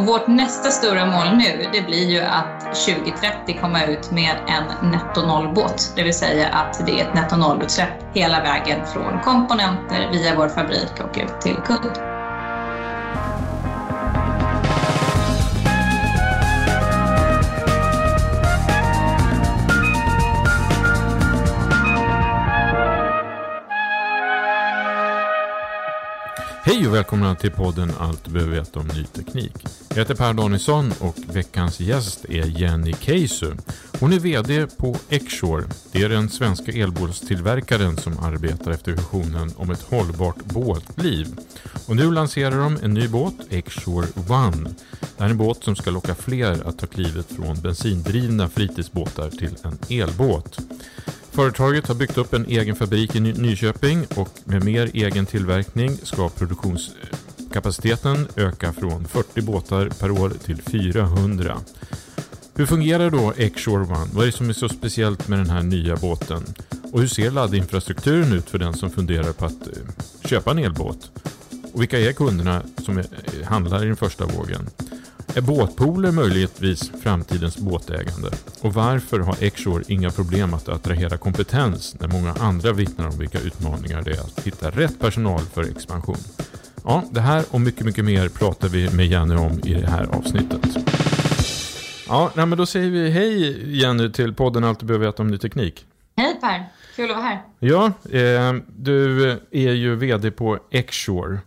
Och vårt nästa stora mål nu, det blir ju att 2030 komma ut med en netto nollbåt. Det vill säga att det är ett netto nollutsläpp hela vägen från komponenter via vår fabrik och ut till kund. Hej och välkomna till podden Allt du behöver veta om ny teknik. Jag heter Per Danielsson och veckans gäst är Jenny Keisu. Hon är VD på Exshore. Det är den svenska elbåtstillverkaren som arbetar efter visionen om ett hållbart båtliv. Och nu lanserar de en ny båt, Exshore One. Det här är en båt som ska locka fler att ta klivet från bensindrivna fritidsbåtar till en elbåt. Företaget har byggt upp en egen fabrik i Ny- Nyköping och med mer egen tillverkning ska produktionskapaciteten öka från 40 båtar per år till 400. Hur fungerar då X-Shore One? Vad är det som är så speciellt med den här nya båten? Och hur ser laddinfrastrukturen ut för den som funderar på att eh, köpa en elbåt? Och vilka är kunderna som eh, handlar i den första vågen? Är båtpooler möjligtvis framtidens båtägande? Och varför har Exshore inga problem att attrahera kompetens när många andra vittnar om vilka utmaningar det är att hitta rätt personal för expansion? Ja, det här och mycket, mycket mer pratar vi med Jenny om i det här avsnittet. Ja, men då säger vi hej Jenny till podden Allt du behöver veta om ny teknik. Hej Per, kul att vara här. Ja, eh, du är ju vd på Exshore.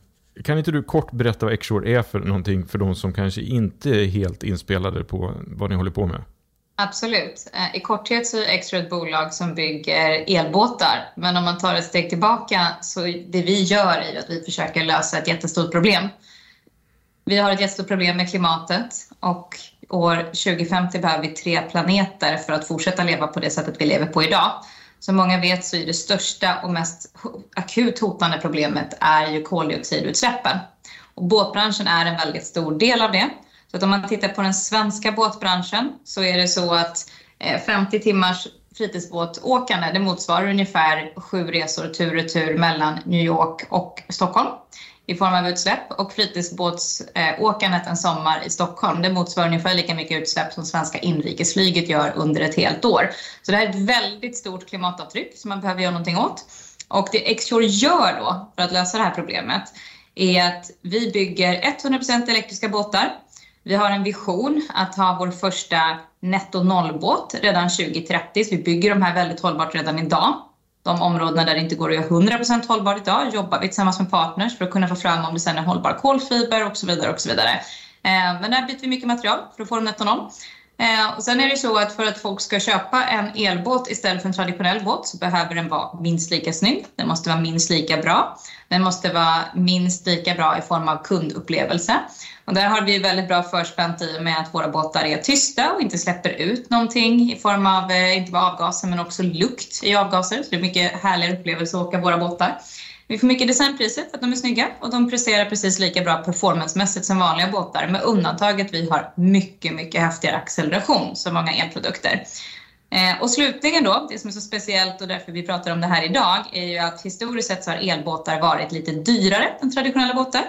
Kan inte du kort berätta vad Exshore är för någonting för de som kanske inte är helt inspelade på vad ni håller på med? Absolut. Eh, I korthet så är Extra ett bolag som bygger elbåtar. Men om man tar ett steg tillbaka så det vi gör är ju att vi försöker lösa ett jättestort problem. Vi har ett jättestort problem med klimatet och år 2050 behöver vi tre planeter för att fortsätta leva på det sättet vi lever på idag. Som många vet så är det största och mest akut hotande problemet är ju koldioxidutsläppen. Och båtbranschen är en väldigt stor del av det. Så att om man tittar på den svenska båtbranschen så är det så att eh, 50 timmars fritidsbåtåkande det motsvarar ungefär sju resor tur och retur mellan New York och Stockholm i form av utsläpp och fritidsbåtsåkandet en sommar i Stockholm det motsvarar ungefär lika mycket utsläpp som svenska inrikesflyget gör under ett helt år. Så det här är ett väldigt stort klimatavtryck som man behöver göra någonting åt. Och det Xshore gör då för att lösa det här problemet är att vi bygger 100% elektriska båtar. Vi har en vision att ha vår första netto nollbåt redan 2030, så vi bygger de här väldigt hållbart redan idag. De områdena där det inte går att göra 100% hållbart idag jobbar vi tillsammans med partners för att kunna få fram om det sen är hållbar kolfiber och så vidare. och så vidare. Eh, Men där byter vi mycket material för att få dem netto noll. Eh, och sen är det så att för att folk ska köpa en elbåt istället för en traditionell båt så behöver den vara minst lika snygg. Den måste vara minst lika bra. Den måste vara minst lika bra i form av kundupplevelse. Och där har vi väldigt bra förspänt i och med att våra båtar är tysta och inte släpper ut någonting i form av, eh, inte bara avgaser men också lukt i avgaser. Så det är mycket härligare upplevelse att åka våra båtar. Vi får mycket designpriser för att de är snygga och de presterar precis lika bra performancemässigt som vanliga båtar med undantaget vi har mycket, mycket häftigare acceleration som många elprodukter. Eh, och slutligen då, det som är så speciellt och därför vi pratar om det här idag är ju att historiskt sett så har elbåtar varit lite dyrare än traditionella båtar.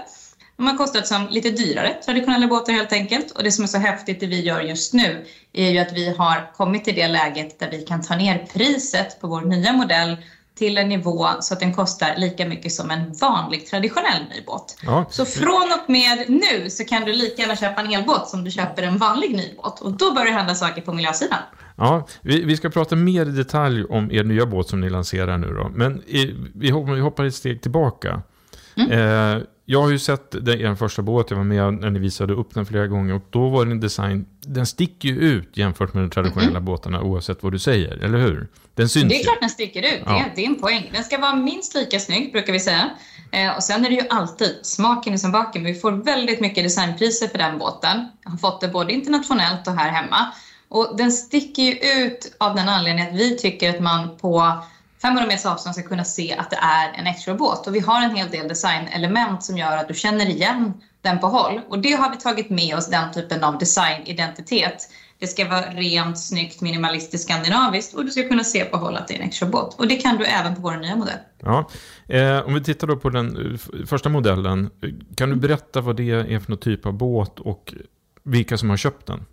De har kostat som lite dyrare traditionella båtar helt enkelt. Och det som är så häftigt det vi gör just nu är ju att vi har kommit till det läget där vi kan ta ner priset på vår nya modell till en nivå så att den kostar lika mycket som en vanlig traditionell ny båt. Ja. Så från och med nu så kan du lika gärna köpa en elbåt som du köper en vanlig ny båt. Och då börjar det hända saker på miljösidan. Ja, vi, vi ska prata mer i detalj om er nya båt som ni lanserar nu då. Men i, vi hoppar ett steg tillbaka. Mm. Eh, jag har ju sett den, er första båt, jag var med när ni visade upp den flera gånger och då var den design, den sticker ju ut jämfört med de traditionella mm. båtarna oavsett vad du säger, eller hur? Den syns Det är klart den sticker ut, ja. det är din poäng. Den ska vara minst lika snygg brukar vi säga. Eh, och sen är det ju alltid, smaken är som baken, vi får väldigt mycket designpriser för den båten. Jag har fått det både internationellt och här hemma. Och den sticker ju ut av den anledningen att vi tycker att man på 500 meters avstånd ska kunna se att det är en extra båt. Och vi har en hel del designelement som gör att du känner igen den på håll. Och det har vi tagit med oss, den typen av designidentitet. Det ska vara rent, snyggt, minimalistiskt, skandinaviskt och du ska kunna se på håll att det är en extra båt. Och det kan du även på vår nya modell. Ja. Eh, om vi tittar då på den eh, första modellen. Kan du berätta vad det är för någon typ av båt och vilka som har köpt den?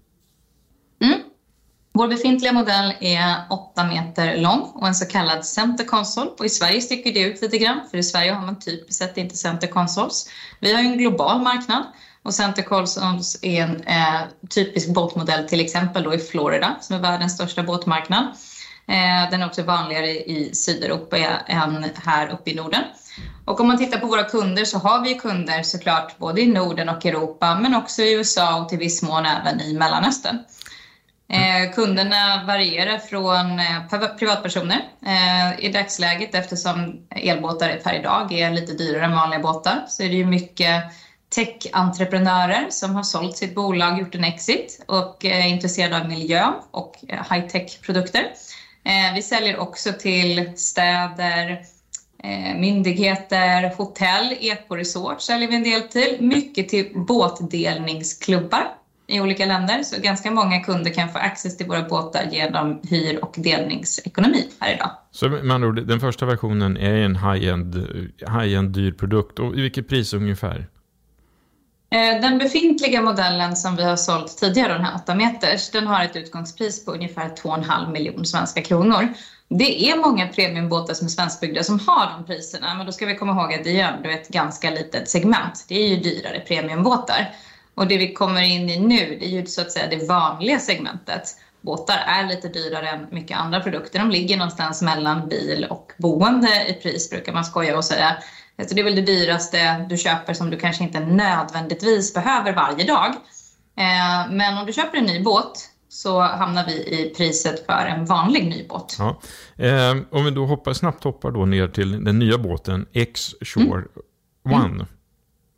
Vår befintliga modell är 8 meter lång och en så kallad center console. Och I Sverige sticker det ut lite grann, för i Sverige har man typiskt sett inte center consoles. Vi har ju en global marknad och center consoles är en eh, typisk båtmodell till exempel då i Florida som är världens största båtmarknad. Eh, den är också vanligare i Sydeuropa än här uppe i Norden. Och om man tittar på våra kunder så har vi kunder såklart både i Norden och Europa men också i USA och till viss mån även i Mellanöstern. Eh, kunderna varierar från eh, privatpersoner eh, i dagsläget eftersom elbåtar per idag är lite dyrare än vanliga båtar. Så är det ju mycket tech-entreprenörer som har sålt sitt bolag, gjort en exit och eh, är intresserade av miljö och eh, high-tech-produkter. Eh, vi säljer också till städer, myndigheter, hotell, ekoresort säljer vi en del till. Mycket till båtdelningsklubbar i olika länder. Så ganska många kunder kan få access till våra båtar genom hyr och delningsekonomi här idag. Så med andra ord, den första versionen är en high-end, high-end dyr produkt. Och i vilket pris ungefär? Eh, den befintliga modellen som vi har sålt tidigare, den här 8 meters, den har ett utgångspris på ungefär 2,5 miljoner svenska kronor. Det är många premiumbåtar som är svenskbyggda som har de priserna, men då ska vi komma ihåg att det är ändå ett ganska litet segment. Det är ju dyrare premiumbåtar. Och det vi kommer in i nu, det är ju så att säga det vanliga segmentet. Båtar är lite dyrare än mycket andra produkter. De ligger någonstans mellan bil och boende i pris, brukar man skoja och säga. Så det är väl det dyraste du köper som du kanske inte nödvändigtvis behöver varje dag. Eh, men om du köper en ny båt så hamnar vi i priset för en vanlig ny båt. Ja. Eh, om vi då hoppar, snabbt hoppar då ner till den nya båten X-Shore mm. One.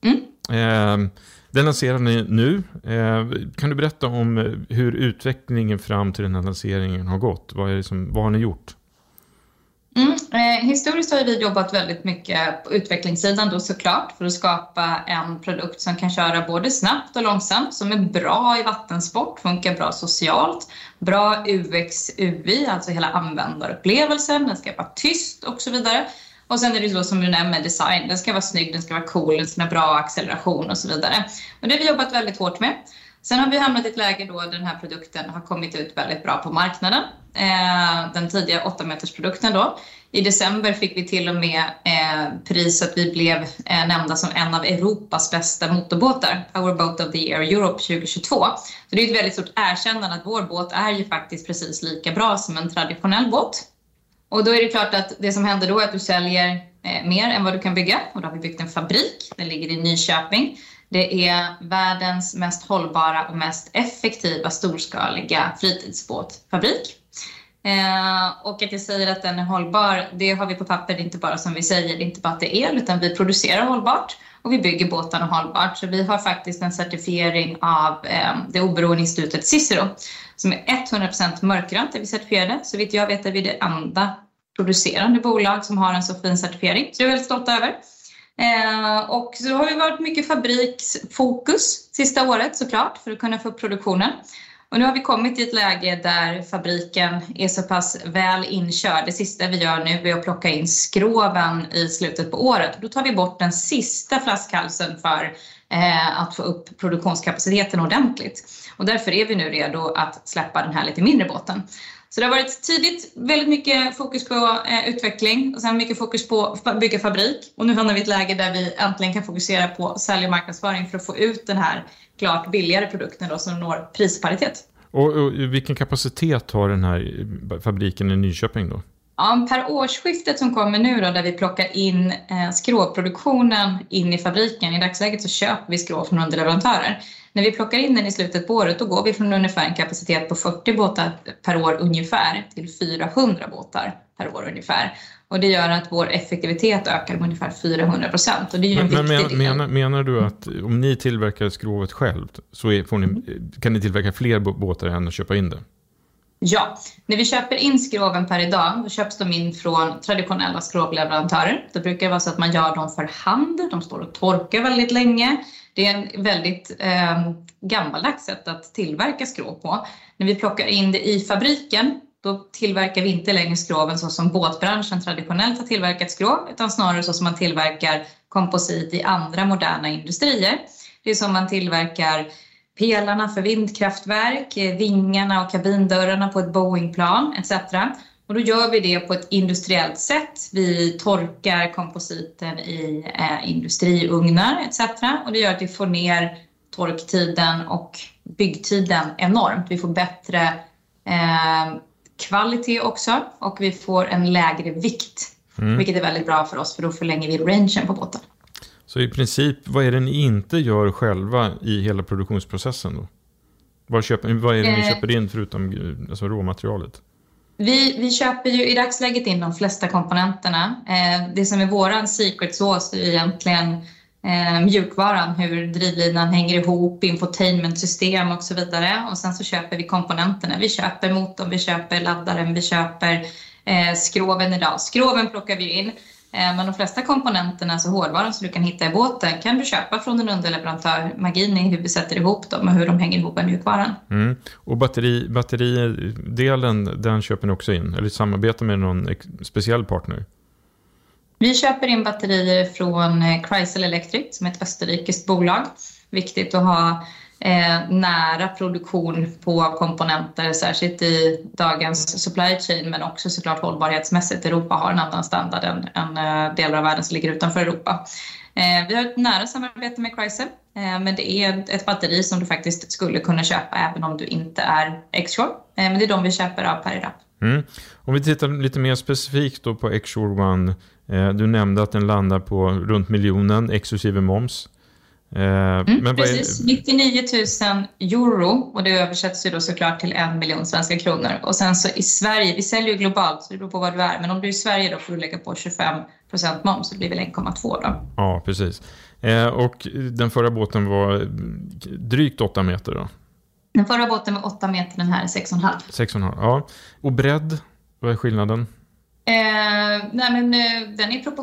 Mm. Mm. Eh, den lanserar ni nu. Eh, kan du berätta om eh, hur utvecklingen fram till den här lanseringen har gått? Vad, är som, vad har ni gjort? Mm, eh, historiskt har vi jobbat väldigt mycket på utvecklingssidan då såklart för att skapa en produkt som kan köra både snabbt och långsamt, som är bra i vattensport, funkar bra socialt, bra UX, UI, alltså hela användarupplevelsen, den ska vara tyst och så vidare. Och sen är det så som du nämner design. Den ska vara snygg, den ska vara cool, den ska ha bra acceleration och så vidare. Och det har vi jobbat väldigt hårt med. Sen har vi hamnat i ett läge då den här produkten har kommit ut väldigt bra på marknaden. Eh, den tidiga 8-metersprodukten då. I december fick vi till och med eh, pris att vi blev eh, nämnda som en av Europas bästa motorbåtar, Power Boat of the Year Europe 2022. Så det är ett väldigt stort erkännande att vår båt är ju faktiskt precis lika bra som en traditionell båt. Och då är det klart att det som händer då är att du säljer eh, mer än vad du kan bygga. Och då har vi byggt en fabrik, den ligger i Nyköping. Det är världens mest hållbara och mest effektiva storskaliga fritidsbåtfabrik. Eh, och att jag säger att den är hållbar, det har vi på papper, det är inte bara som vi säger, det är inte bara att det är el, utan vi producerar hållbart och vi bygger båtarna hållbart. Så vi har faktiskt en certifiering av eh, det oberoende institutet Cicero som är 100% mörkgrönt, är vi certifierade. Så vitt jag vet är vi det enda producerande bolag som har en så fin certifiering. Så det är jag väldigt stolt över. Eh, och så har vi varit mycket fabriksfokus sista året såklart för att kunna få upp produktionen. Och nu har vi kommit i ett läge där fabriken är så pass väl inkörd. Det sista vi gör nu är att plocka in skroven i slutet på året. Då tar vi bort den sista flaskhalsen för eh, att få upp produktionskapaciteten ordentligt. Och därför är vi nu redo att släppa den här lite mindre båten. Så det har varit tidigt väldigt mycket fokus på eh, utveckling och sen mycket fokus på att bygga fabrik. Och nu hamnar vi i ett läge där vi äntligen kan fokusera på sälj och marknadsföring för att få ut den här klart billigare produkten då, som når prisparitet. Och, och vilken kapacitet har den här eh, fabriken i Nyköping då? Ja, per årsskiftet som kommer nu då, där vi plockar in eh, skrovproduktionen in i fabriken. I dagsläget så köper vi skrov från underleverantörer. När vi plockar in den i slutet på året då går vi från ungefär en kapacitet på 40 båtar per år ungefär till 400 båtar per år ungefär. Och det gör att vår effektivitet ökar med ungefär 400 procent. Men, men menar, menar, du att om ni tillverkar skrovet självt så är, ni, kan ni tillverka fler båtar än att köpa in det? Ja, när vi köper in skroven per idag, då köps de in från traditionella skrovleverantörer. Det brukar vara så att man gör dem för hand, de står och torkar väldigt länge. Det är en väldigt eh, gammaldags sätt att tillverka skrov på. När vi plockar in det i fabriken, då tillverkar vi inte längre skroven så som båtbranschen traditionellt har tillverkat skrov, utan snarare så som man tillverkar komposit i andra moderna industrier. Det är som man tillverkar pelarna för vindkraftverk, vingarna och kabindörrarna på ett Boeingplan etc. Och då gör vi det på ett industriellt sätt. Vi torkar kompositen i eh, industriugnar etc. Och det gör att vi får ner torktiden och byggtiden enormt. Vi får bättre eh, kvalitet också och vi får en lägre vikt. Mm. Vilket är väldigt bra för oss för då förlänger vi rangen på båten. Så i princip, vad är det ni inte gör själva i hela produktionsprocessen då? Vad, köper, vad är det ni eh, köper in förutom alltså råmaterialet? Vi, vi köper ju i dagsläget in de flesta komponenterna. Eh, det som är våran secret sauce är egentligen eh, mjukvaran, hur drivlinan hänger ihop, infotainmentsystem och så vidare. Och sen så köper vi komponenterna. Vi köper motorn, vi köper laddaren, vi köper eh, skroven idag. Skroven plockar vi in. Eh, men de flesta komponenterna, alltså hårdvaran som du kan hitta i båten, kan du köpa från en underleverantör. Magin är hur vi sätter ihop dem och hur de hänger ihop med mjukvaran. Mm. Och batteri, batteridelen, den köper ni också in? Eller samarbetar med någon speciell partner? Vi köper in batterier från eh, Chrysler Electric som är ett österrikiskt bolag. Viktigt att ha eh, nära produktion på komponenter, särskilt i dagens supply chain, men också såklart hållbarhetsmässigt. Europa har en annan standard än, än eh, delar av världen som ligger utanför Europa. Eh, vi har ett nära samarbete med Chrysler, eh, men det är ett batteri som du faktiskt skulle kunna köpa även om du inte är X-Shore. Eh, men det är de vi köper av per mm. Om vi tittar lite mer specifikt då på X-Shore One. Eh, du nämnde att den landar på runt miljonen exklusive moms. Eh, mm, men precis, är... 99 000 euro och det översätts ju då såklart till en miljon svenska kronor. Och sen så i Sverige, vi säljer ju globalt så det beror på var du är, men om du är i Sverige då får du lägga på 25 moms så det blir väl 1,2 då. Ja, precis. Eh, och den förra båten var drygt 8 meter då? Den förra båten var 8 meter, den här är 6,5. 6,5, ja. Och bredd, vad är skillnaden? Eh, nej men eh, den är proportionell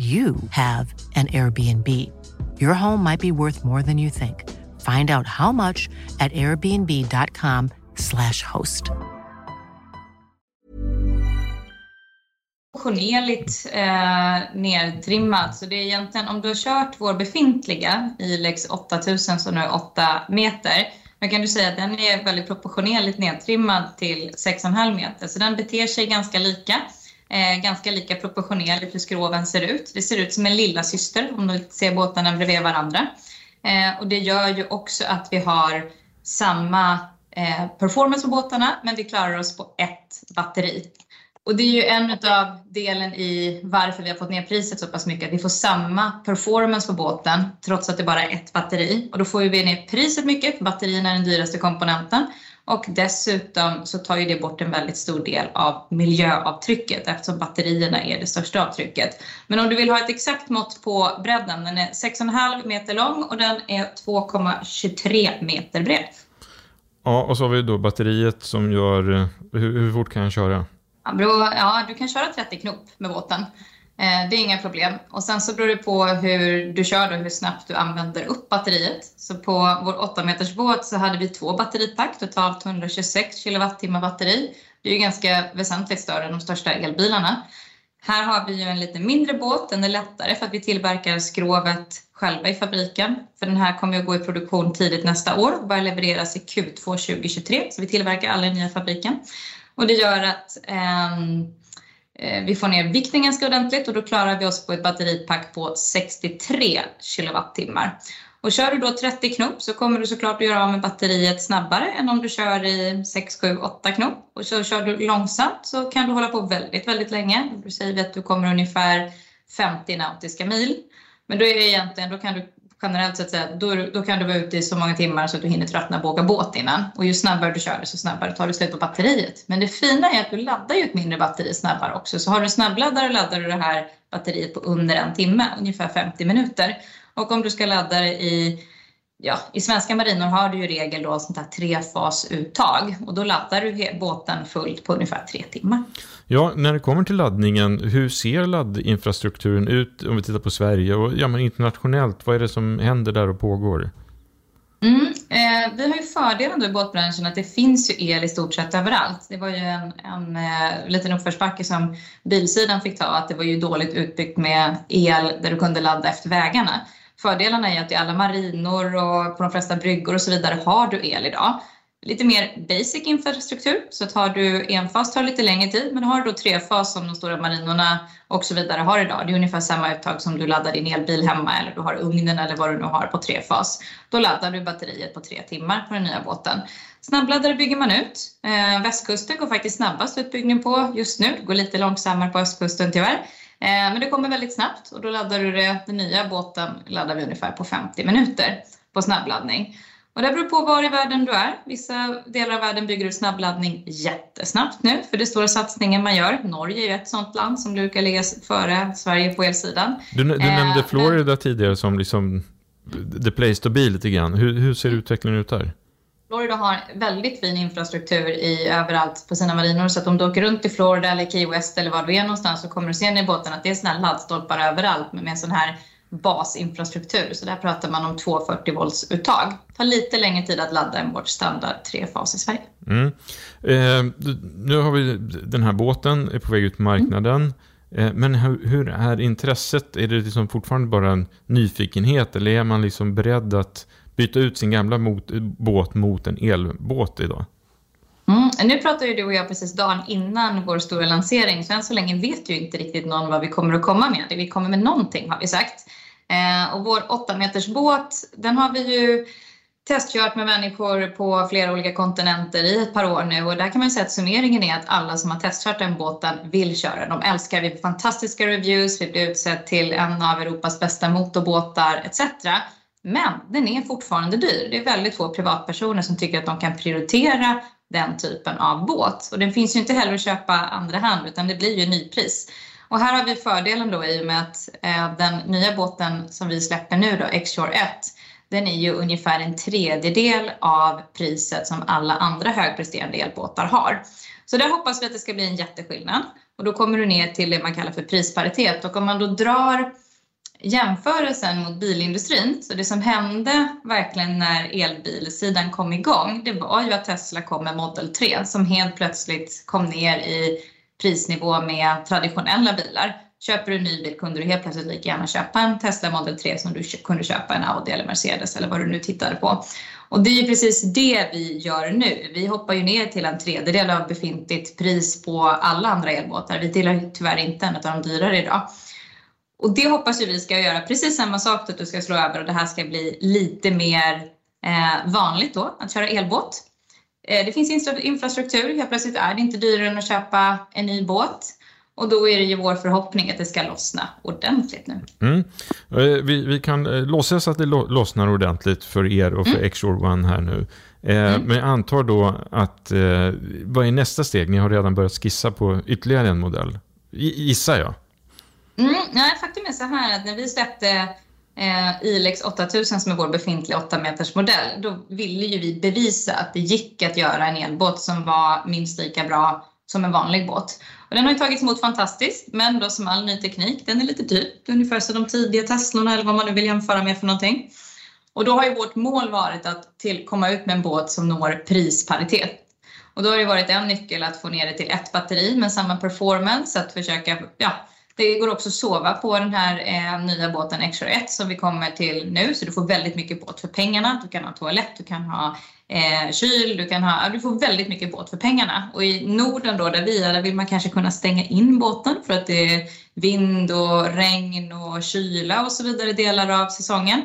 you have an Airbnb. Your home might be worth more than you think. Find out how much at airbnb.com/slash host. proportionerligt eh, nedtrimmad. Så det är egentligen om du har kört vår befintliga Ilex 8000 som nu är 8 meter. då kan du säga att den är väldigt proportionerligt nedtrimmad till 6,5 meter. Så den beter sig ganska lika. Eh, ganska lika proportionerligt hur skroven ser ut. Det ser ut som en lilla syster om du ser båtarna bredvid varandra. Eh, och det gör ju också att vi har samma eh, performance på båtarna men vi klarar oss på ett batteri. Och det är ju en av delen i varför vi har fått ner priset så pass mycket. Vi får samma performance på båten trots att det bara är ett batteri. Och då får vi ner priset mycket för batterierna är den dyraste komponenten. Och dessutom så tar ju det bort en väldigt stor del av miljöavtrycket eftersom batterierna är det största avtrycket. Men om du vill ha ett exakt mått på bredden, den är 6,5 meter lång och den är 2,23 meter bred. Ja, och så har vi då batteriet som gör... eh, Hur, hur fort kan jag köra? Ja, du kan köra 30 knop med båten. Eh, det är inga problem. Och sen så beror det på hur du kör och hur snabbt du använder upp batteriet. Så på vår 8 meters båt så hade vi två batteripack, totalt 126 kilowattimmar batteri. Det är ju ganska väsentligt större än de största elbilarna. Här har vi ju en lite mindre båt, den är lättare för att vi tillverkar skrovet själva i fabriken. För den här kommer att gå i produktion tidigt nästa år och börja levereras i Q2 2023. Så vi tillverkar alla i nya fabriken. Och det gör att eh, Eh, vi får ner vikten ganska ordentligt och då klarar vi oss på ett batteripack på 63 kilowattimmar. Och kör du då 30 knop så kommer du såklart att göra av med batteriet snabbare än om du kör i 6, 7, 8 knop. Och så kör du långsamt så kan du hålla på väldigt, väldigt länge. Då säger vi att du kommer ungefär 50 nautiska mil. Men då är det egentligen, då kan du generellt sett säga, då, då kan du vara ute i så många timmar så att du hinner tröttna och åka båt innan. Och ju snabbare du kör det, så snabbare tar du slut på batteriet. Men det fina är att du laddar ju ett mindre batteri snabbare också. Så har du en snabbladdare laddar du det här batteriet på under en timme, ungefär 50 minuter. Och om du ska ladda det i, ja, i svenska marinor har du ju regel då sånt här trefasuttag. Och då laddar du båten fullt på ungefär tre timmar. Ja, när det kommer till laddningen, hur ser laddinfrastrukturen ut om vi tittar på Sverige och ja, men internationellt? Vad är det som händer där och pågår? Mm, eh, vi har ju fördelen då i båtbranschen att det finns ju el i stort sett överallt. Det var ju en, en eh, liten uppförsbacke som bilsidan fick ta, att det var ju dåligt utbyggt med el där du kunde ladda efter vägarna. Fördelarna är att i alla marinor och på de flesta bryggor och så vidare har du el idag. Lite mer basic infrastruktur, så att har du enfas tar det lite längre tid, men har du då trefas som de stora marinorna och så vidare har idag, det är ungefär samma uttag som du laddar din elbil hemma eller du har ugnen eller vad du nu har på trefas. Då laddar du batteriet på tre timmar på den nya båten. Snabbladdare bygger man ut. Eh, västkusten går faktiskt snabbast utbyggning på just nu, det går lite långsammare på östkusten tyvärr. Men det kommer väldigt snabbt och då laddar du det, den nya båten laddar vi ungefär på 50 minuter på snabbladdning. Och det beror på var i världen du är. Vissa delar av världen bygger ut snabbladdning jättesnabbt nu för det står satsningen man gör. Norge är ju ett sådant land som brukar ligga före Sverige på elsidan. Du, du nämnde Florida men... tidigare som liksom the place to be lite grann. Hur, hur ser utvecklingen ut där? Florida har väldigt fin infrastruktur i, överallt på sina marinor så att om du åker runt i Florida eller Key West eller var du är någonstans så kommer du se i båten att det är sådana här laddstolpar överallt med, med sån här basinfrastruktur. Så där pratar man om 240 volts uttag. Det tar lite längre tid att ladda än vårt standard trefas i Sverige. Mm. Eh, nu har vi den här båten, är på väg ut på marknaden. Mm. Eh, men hur, hur, är intresset? Är det liksom fortfarande bara en nyfikenhet eller är man liksom beredd att byta ut sin gamla mot, båt mot en elbåt idag? Mm. Nu pratar ju du och jag precis dagen innan vår stora lansering, så än så länge vet ju inte riktigt någon vad vi kommer att komma med. Vi kommer med någonting har vi sagt. Eh, och vår 8 meters båt, den har vi ju testkört med människor på flera olika kontinenter i ett par år nu och där kan man säga att summeringen är att alla som har testkört den båten vill köra. De älskar, vi får fantastiska reviews, vi blir utsett till en av Europas bästa motorbåtar etc. Men den är fortfarande dyr. Det är väldigt få privatpersoner som tycker att de kan prioritera den typen av båt. Och den finns ju inte heller att köpa andra hand utan det blir ju nypris. Och här har vi fördelen då i och med att eh, den nya båten som vi släpper nu då, X-Shore 1, den är ju ungefär en tredjedel av priset som alla andra högpresterande elbåtar har. Så där hoppas vi att det ska bli en jätteskillnad. Och då kommer du ner till det man kallar för prisparitet. Och om man då drar jämförelsen mot bilindustrin, så det som hände verkligen när elbilsidan kom igång, det var ju att Tesla kom med Model 3 som helt plötsligt kom ner i prisnivå med traditionella bilar. Köper du en ny bil kunde du helt plötsligt lika gärna köpa en Tesla Model 3 som du kunde köpa en Audi eller Mercedes eller vad du nu tittade på. Och det är precis det vi gör nu. Vi hoppar ju ner till en tredjedel av befintligt pris på alla andra elbåtar. Vi tillhör tyvärr inte en av de dyrare idag. Och det hoppas ju vi ska göra precis samma sak, att du ska slå över och det här ska bli lite mer eh, vanligt då, att köra elbåt. Eh, det finns infrastruktur, helt plötsligt är det inte dyrare än att köpa en ny båt. Och då är det ju vår förhoppning att det ska lossna ordentligt nu. Mm. Eh, vi, vi, kan eh, låtsas att det lossnar ordentligt för er och för mm. X-Shore One här nu. Mm. Men jag antar då att, vad är nästa steg? Ni har redan börjat skissa på ytterligare en modell. Gissar jag. Mm, nej, faktum är så här att när vi släppte eh, Ilex 8000 som är vår befintliga 8 meters modell, då ville ju vi bevisa att det gick att göra en elbåt som var minst lika bra som en vanlig båt. Och den har ju tagits emot fantastiskt, men då som all ny teknik, den är lite dyr. Ungefär som de tidiga Teslorna eller vad man nu vill jämföra med för någonting. Och då har ju vårt mål varit att till, komma ut med en båt som når prisparitet. Och då har det varit en nyckel att få ner det till ett batteri med samma performance, att försöka ja, det går också att sova på den här eh, nya båten X-Shore 1 som vi kommer till nu, så du får väldigt mycket båt för pengarna. Du kan ha toalett, du kan ha eh, kyl, du kan ha, du får väldigt mycket båt för pengarna. Och i Norden då, där vi är, där vill man kanske kunna stänga in båten för att det är vind och regn och kyla och så vidare delar av säsongen.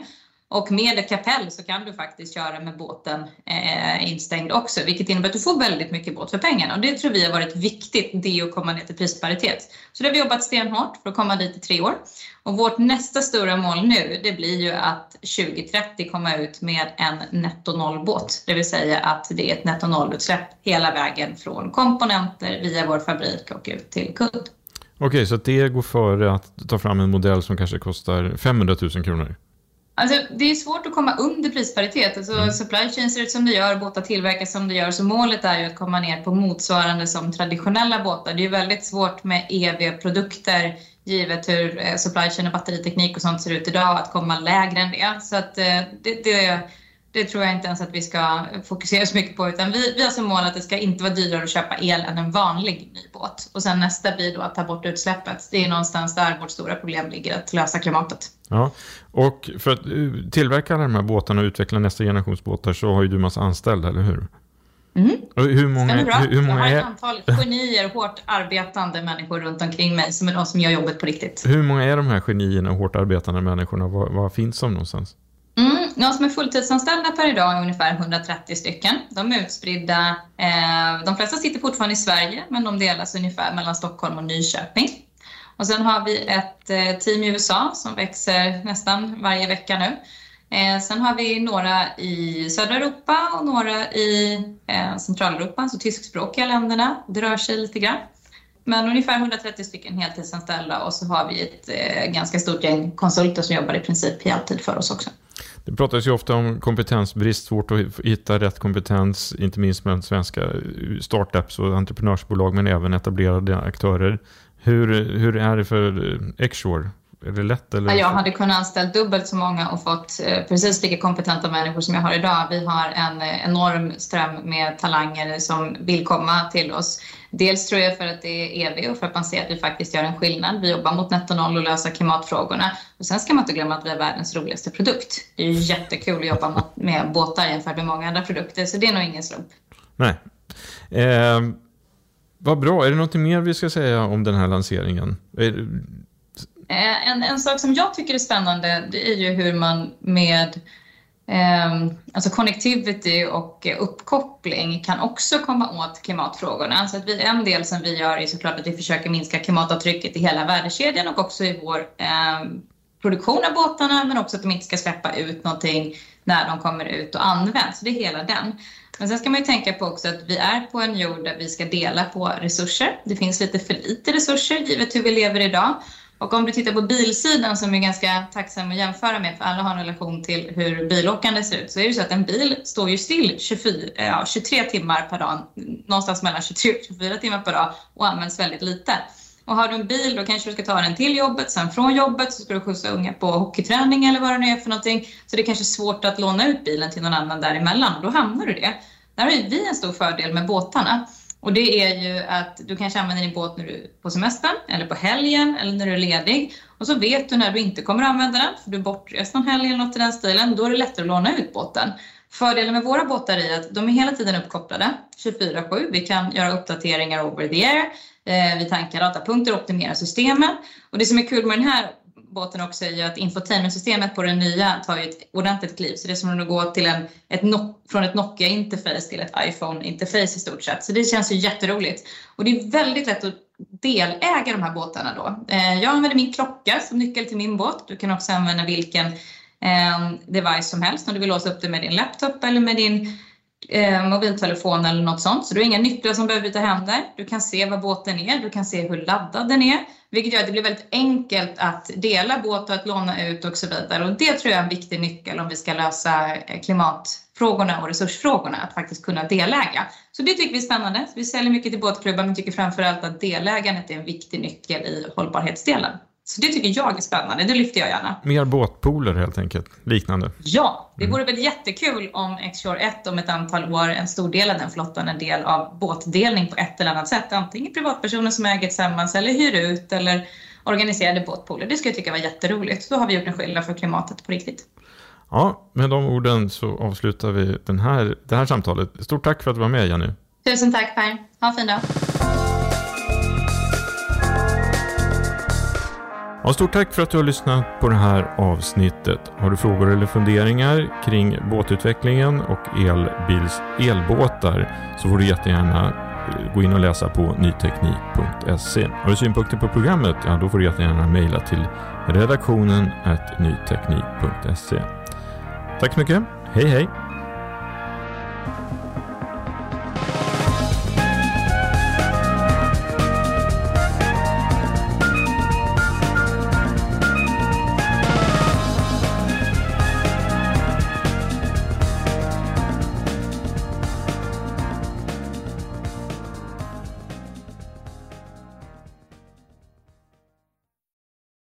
Och med ett kapell så kan du faktiskt köra med båten eh, instängd också, vilket innebär att du får väldigt mycket båt för pengarna. Och det tror vi har varit viktigt, det att komma ner till prisparitet. Så det har vi jobbat stenhårt för att komma dit i tre år. Och vårt nästa stora mål nu, det blir ju att 2030 komma ut med en netto nollbåt. Det vill säga att det är ett netto nollutsläpp hela vägen från komponenter via vår fabrik och ut till kund. Okej, så det går före att ta fram en modell som kanske kostar 500 000 kronor? Alltså, det är svårt att komma under prisparitet. Alltså, mm. Supply chain ser ut som det gör, båtar tillverkas som det gör. Så målet är ju att komma ner på motsvarande som traditionella båtar. Det är väldigt svårt med EV-produkter givet hur eh, supply chain och batteriteknik och sånt ser ut idag att komma lägre än det. Så att, eh, det, det det tror jag inte ens att vi ska fokusera så mycket på. Utan vi, vi har som mål att det ska inte vara dyrare att köpa el än en vanlig ny båt. Och sen nästa blir då att ta bort utsläppet. Det är någonstans där vårt stora problem ligger, att lösa klimatet. Ja, och för att eh, tillverka alla de här båtarna och utveckla nästa generations båtar så har ju du massa anställda, eller hur? Mm. Hur många, hur, hur många jag har ett antal genier, hårt arbetande människor runt omkring mig som är de som gör jobbet på riktigt. Hur många är de här genierna och hårt arbetande människorna? Var, var finns de någonstans? De som är fulltidsanställda per idag är ungefär 130 stycken. De är utspridda. Eh, de flesta sitter fortfarande i Sverige, men de delas ungefär mellan Stockholm och Nyköping. Och sen har vi ett eh, team i USA som växer nästan varje vecka nu. Eh, sen har vi några i södra Europa och några i eh, Centraleuropa, alltså tyskspråkiga länderna. Det rör sig lite grann. Men ungefär 130 stycken heltidsanställda och så har vi ett eh, ganska stort gäng konsulter som jobbar i princip heltid för oss också. Det pratas ju ofta om kompetensbrist, svårt att hitta rätt kompetens, inte minst mellan svenska eh, startups och entreprenörsbolag, men även etablerade aktörer. Hur, hur är det för eh, Exshore? Är det lätt? Eller? Jag hade kunnat anställa dubbelt så många och fått eh, precis lika kompetenta människor som jag har idag. Vi har en eh, enorm ström med talanger som vill komma till oss. Dels tror jag för att det är EV och för att man ser att vi faktiskt gör en skillnad. Vi jobbar mot netto noll och löser klimatfrågorna. Och sen ska man inte glömma att vi har världens roligaste produkt. Det är jättekul att jobba med båtar jämfört med många andra produkter, så det är nog ingen slump. Nej. Eh, vad bra. Är det något mer vi ska säga om den här lanseringen? Eh, en, en sak som jag tycker är spännande det är ju hur man med eh, alltså connectivity och uppkoppling kan också komma åt klimatfrågorna. Så att vi, en del som vi gör är såklart att vi försöker minska klimatavtrycket i hela värdekedjan och också i vår eh, produktion av båtarna men också att de inte ska släppa ut någonting när de kommer ut och används. Så det är hela den. Men sen ska man ju tänka på också att vi är på en jord där vi ska dela på resurser. Det finns lite för lite resurser givet hur vi lever idag. Och om du tittar på bilsidan som är ganska tacksam att jämföra med, för alla har en relation till hur bilåkande ser ut, så är det så att en bil står ju still 24, eh, ja, 23 timmar per dag, någonstans mellan 23 och 24 timmar per dag och används väldigt lite. Och har du en bil då kanske du ska ta den till jobbet, sen från jobbet så ska du skjutsa unga på hockeyträning eller vad det nu är för någonting. Så det är kanske svårt att låna ut bilen till någon annan däremellan och då hamnar du det. Där har ju vi en stor fördel med båtarna. Och det är ju att du kanske använder din båt när du är på semestern eller på helgen eller när du är ledig. Och så vet du när du inte kommer att använda den, för du är bortrest någon helg eller något i den stilen. Då är det lättare att låna ut båten. Fördelen med våra båtar är att de är hela tiden uppkopplade 24-7. Vi kan göra uppdateringar over the air. Eh, vi tankar datapunkter och optimerar systemen. Och det som är kul med den här båten också är ju att infotainmentsystemet på den nya tar ju ett ordentligt kliv. Så det är som att gå till en, ett no från ett Nokia-interface till ett iPhone-interface i stort sett. Så det känns ju jätteroligt. Och det är väldigt lätt att deläga de här båtarna då. Eh, jag använder min klocka som nyckel till min båt. Du kan också använda vilken eh, device som helst om du vill låsa upp det med din laptop eller med din eh, mobiltelefon eller något sånt. Så du har inga nycklar som behöver byta händer. Du kan se vad båten är, du kan se hur laddad den är. Vilket gör att det blir väldigt enkelt att dela båt och att låna ut och så vidare. Och det tror jag är en viktig nyckel om vi ska lösa eh, klimatfrågorna och resursfrågorna, att faktiskt kunna deläga. Så det tycker vi är spännande. Vi säljer mycket till båtklubbar men tycker framförallt att delägandet är en viktig nyckel i hållbarhetsdelen. Så det tycker jag är spännande, det lyfter jag gärna. Mer båtpooler helt enkelt, liknande. Ja, det vore väl jättekul om Xshore 1 om ett antal år, en stor del av den flottan, en del av båtdelning på ett eller annat sätt. Antingen privatpersoner som äger tillsammans eller hyr ut eller organiserade båtpooler. Det skulle jag tycka var jätteroligt. Då har vi gjort en skillnad för klimatet på riktigt. Ja, med de orden så avslutar vi den här, det här samtalet. Stort tack för att du var med Jenny. Tusen tack Per. Ha en fin dag. Ja, stort tack för att du har lyssnat på det här avsnittet. Har du frågor eller funderingar kring båtutvecklingen och elbils, elbåtar så får du jättegärna eh, gå in och läsa på nyteknik.se. Har du synpunkter på programmet? Ja, då får du jättegärna mejla till redaktionen nyteknik.se. Tack så mycket. Hej hej!